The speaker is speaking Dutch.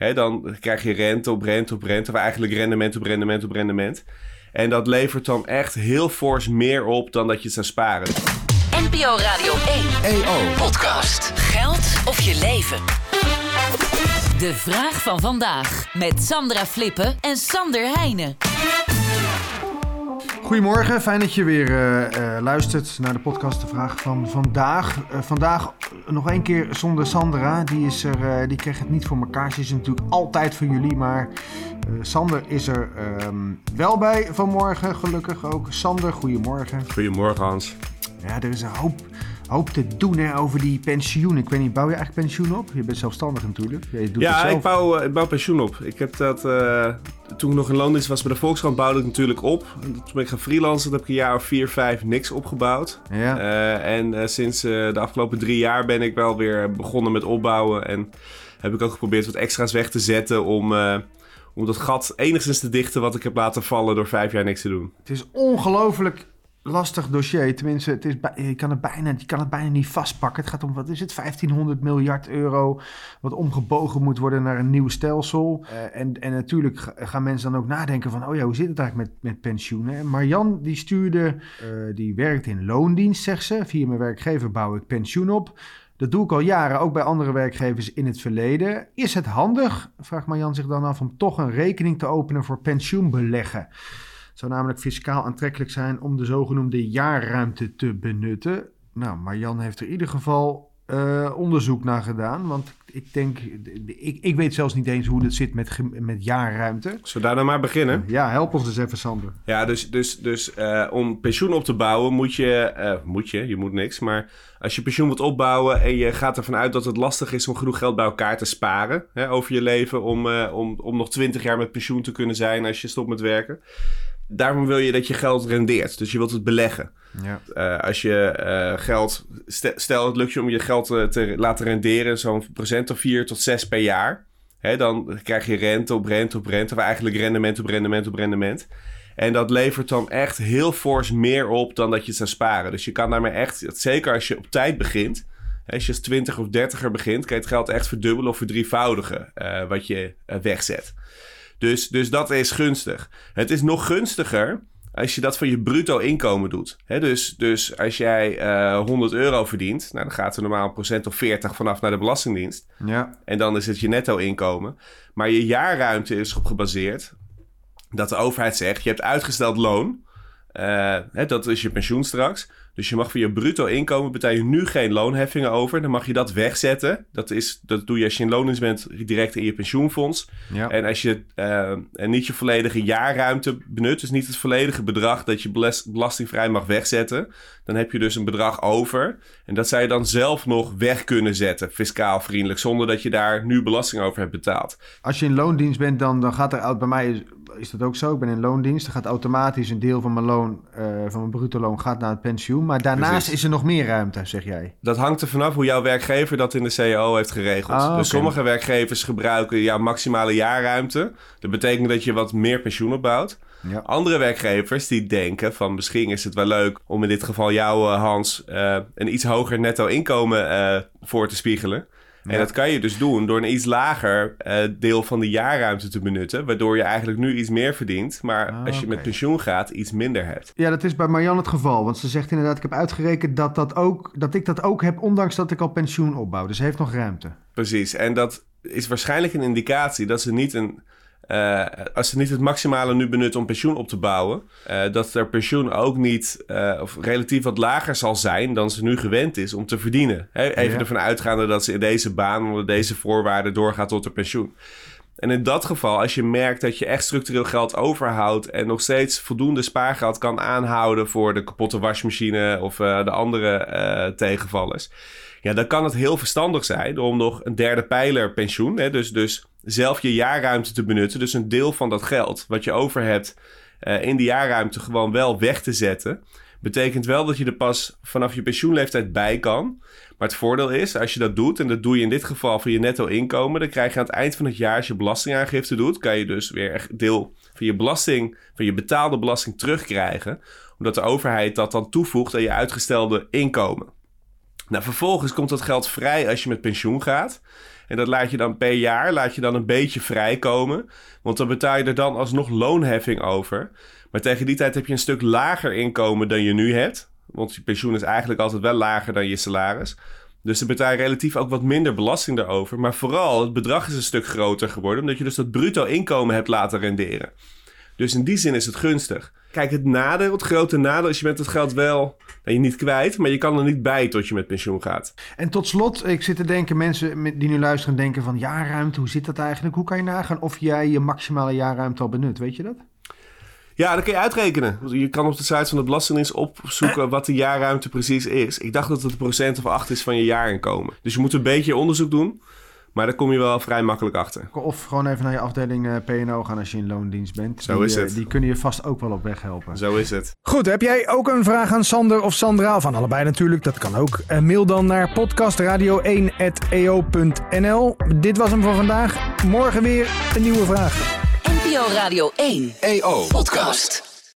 Hè, dan krijg je rente op rente op rente, of eigenlijk rendement op rendement op rendement. En dat levert dan echt heel fors meer op dan dat je zou sparen. NPO Radio 1 EO. podcast. Geld of je leven. De vraag van vandaag met Sandra Flippen en Sander Heijnen. Goedemorgen, fijn dat je weer eh, eh, luistert naar de podcast De Vraag van Vandaag. Eh, vandaag nog één keer zonder Sandra, die, is er, die kreeg het niet voor elkaar. Ze is natuurlijk altijd voor jullie, maar Sander is er ehm, wel bij vanmorgen, gelukkig ook. Sander, goedemorgen. Goedemorgen Hans. Ja, er is een hoop, hoop te doen hè, over die pensioen. Ik weet niet, bouw je eigenlijk pensioen op? Je bent zelfstandig natuurlijk. Je doet Ja, ik bouw, eh, ik bouw pensioen op. Ik heb dat, eh, toen ik nog in loondienst was bij de Volkskrant, bouwde ik natuurlijk op. En Toen ben ik gaan freelancen, heb ik een jaar of vier, vijf niks opgebouwd. Ja. Eh, en sinds de afgelopen drie jaar ben ik wel weer begonnen met opbouwen. En heb ik ook geprobeerd wat extra's weg te zetten om, om dat gat enigszins te dichten wat ik heb laten vallen door vijf jaar niks te doen. Het is ongelooflijk lastig dossier. Tenminste, het is, je, kan het bijna, je kan het bijna niet vastpakken. Het gaat om, wat is het, 1500 miljard euro... wat omgebogen moet worden naar een nieuw stelsel. Eh, en, en natuurlijk ga- gaan mensen dan ook nadenken van... oh ja, hoe zit het eigenlijk met, met pensioenen? En Marjan, die stuurde, eh, die werkt in loondienst, zegt ze. Via mijn werkgever bouw ik pensioen op... Dat doe ik al jaren, ook bij andere werkgevers in het verleden. Is het handig, vraagt Marjan zich dan af, om toch een rekening te openen voor pensioenbeleggen? Zou namelijk fiscaal aantrekkelijk zijn om de zogenoemde jaarruimte te benutten. Nou, Marjan heeft er in ieder geval eh, onderzoek naar gedaan. Want ik denk, ik, ik weet zelfs niet eens hoe het zit met, met jaarruimte. Zullen we daar dan maar beginnen? Ja, help ons dus even, Sander. Ja, dus, dus, dus eh, om pensioen op te bouwen moet je, eh, moet je, je moet niks, maar als je pensioen wilt opbouwen en je gaat ervan uit dat het lastig is om genoeg geld bij elkaar te sparen hè, over je leven om, om, om nog 20 jaar met pensioen te kunnen zijn als je stopt met werken. Daarom wil je dat je geld rendeert, dus je wilt het beleggen. Ja. Eh, als je eh, geld, stel, het lukt je om je geld eh, te laten renderen, zo'n procent of 4 tot 6 per jaar. Hè, dan krijg je rente op rente op rente, of eigenlijk rendement op rendement op rendement. En dat levert dan echt heel fors meer op dan dat je zou sparen. Dus je kan daarmee echt, zeker als je op tijd begint, hè, als je als 20 of 30er begint, kan je het geld echt verdubbelen of verdrievoudigen wat je wegzet. Dus, dus dat is gunstig. Het is nog gunstiger als je dat van je bruto inkomen doet. Dus, dus als jij eh 100 euro verdient, nou, dan gaat er normaal een procent of 40 vanaf naar de Belastingdienst. Ja. En dan is het je netto inkomen. Maar je jaarruimte is op gebaseerd dat de overheid zegt: je hebt uitgesteld loon. Eh, hè, dat is je pensioen straks. Dus je mag voor je bruto inkomen betaal je nu geen loonheffingen over. Dan mag je dat wegzetten. Dat, is, dat doe je als je in loondienst bent direct in je pensioenfonds. Ja. En als je eh, en niet je volledige jaarruimte benut, dus niet het volledige bedrag dat je belas- belastingvrij mag wegzetten, dan heb je dus een bedrag over. En dat zou je dan zelf nog weg kunnen zetten, fiscaal vriendelijk, zonder dat je daar nu belasting over hebt betaald. Als je in loondienst bent, dan, dan gaat er bij mij is, is dat ook zo. Ik ben in loondienst. Dan gaat automatisch een deel van mijn loon, eh, van mijn bruto loon, gaat naar het pensioen. Maar daarnaast Precies. is er nog meer ruimte, zeg jij. Dat hangt er vanaf hoe jouw werkgever dat in de CAO heeft geregeld. Ah, Dus sommige werkgevers gebruiken jouw maximale jaarruimte. Dat betekent dat je wat meer pensioen opbouwt. Ja. Andere werkgevers die denken van misschien is het wel leuk om in dit geval jou, eh, Hans, eh, een iets hoger netto inkomen voor te spiegelen. En dat kan je dus doen door een iets lager eh, deel van de jaarruimte te benutten. Waardoor je eigenlijk nu iets meer verdient. Maar Ah, als je met pensioen gaat, iets minder hebt. Ja, dat is bij Marjan het geval. Want ze zegt inderdaad, ik heb uitgerekend dat, dat, ook, dat ik dat ook heb, ondanks dat ik al pensioen opbouw. Dus ze heeft nog ruimte. Precies. En dat is waarschijnlijk een indicatie dat ze niet een. Eh, als ze niet het maximale nu benutten om pensioen op te bouwen, eh, dat er pensioen ook niet eh, of relatief wat lager zal zijn dan ze nu gewend is om te verdienen. Even Ja. ervan uitgaande dat ze in deze baan onder deze voorwaarden doorgaat tot de pensioen. En in dat geval, als je merkt dat je echt structureel geld overhoudt en nog steeds voldoende spaargeld kan aanhouden voor de kapotte wasmachine of de andere tegenvallers, ja, dan kan het heel verstandig zijn om nog een derde pijler pensioen, hè, dus, dus zelf je jaarruimte te benutten, dus een deel van dat geld wat je over hebt eh, in die jaarruimte gewoon wel weg te zetten. Betekent wel dat je er pas vanaf je pensioenleeftijd bij kan. Maar het voordeel is, als je dat doet, en dat doe je in dit geval voor je netto inkomen, dan krijg je aan het eind van het jaar, als je belastingaangifte doet, kan je dus weer echt deel van je belasting, van je betaalde belasting terugkrijgen. Omdat de overheid dat dan toevoegt aan je uitgestelde inkomen. Nou, vervolgens komt dat geld vrij als je met pensioen gaat. En dat laat je dan per jaar laat je dan een beetje vrijkomen. Want dan betaal je er dan alsnog loonheffing over. Maar tegen die tijd heb je een stuk lager inkomen dan je nu hebt. Want je pensioen is eigenlijk altijd wel lager dan je salaris. Dus dan betaal je relatief ook wat minder belasting daarover. Maar vooral, het bedrag is een stuk groter geworden. Omdat je dus dat bruto inkomen hebt laten renderen. Dus in die zin is het gunstig. Kijk, het nadeel, het grote nadeel is je bent het geld wel nou, je niet kwijt, maar je kan er niet bij tot je met pensioen gaat. En tot slot, ik zit te denken, mensen die nu luisteren denken van jaarruimte, hoe zit dat eigenlijk? Hoe kan je nagaan of jij je maximale jaarruimte al benut? Weet je dat? Ja, dat kun je uitrekenen. Je kan op de site van de Belastingdienst opzoeken wat de jaarruimte precies is. Ik dacht dat het een procent of acht is van je jaarinkomen. Dus je moet een beetje onderzoek doen. Maar daar kom je wel vrij makkelijk achter. Of gewoon even naar je afdeling uh, eh, PNO gaan als je in loondienst bent. Zo is eh, het. die kunnen je vast ook wel op weg helpen. Zo is het. Goed, heb jij ook een vraag aan Sander of Sandra? Van allebei natuurlijk, dat kan ook. Uh, mail dan naar podcastradio1.eo.nl. Dit was hem voor vandaag. Morgen weer een nieuwe vraag. NPO Radio 1 EO Podcast.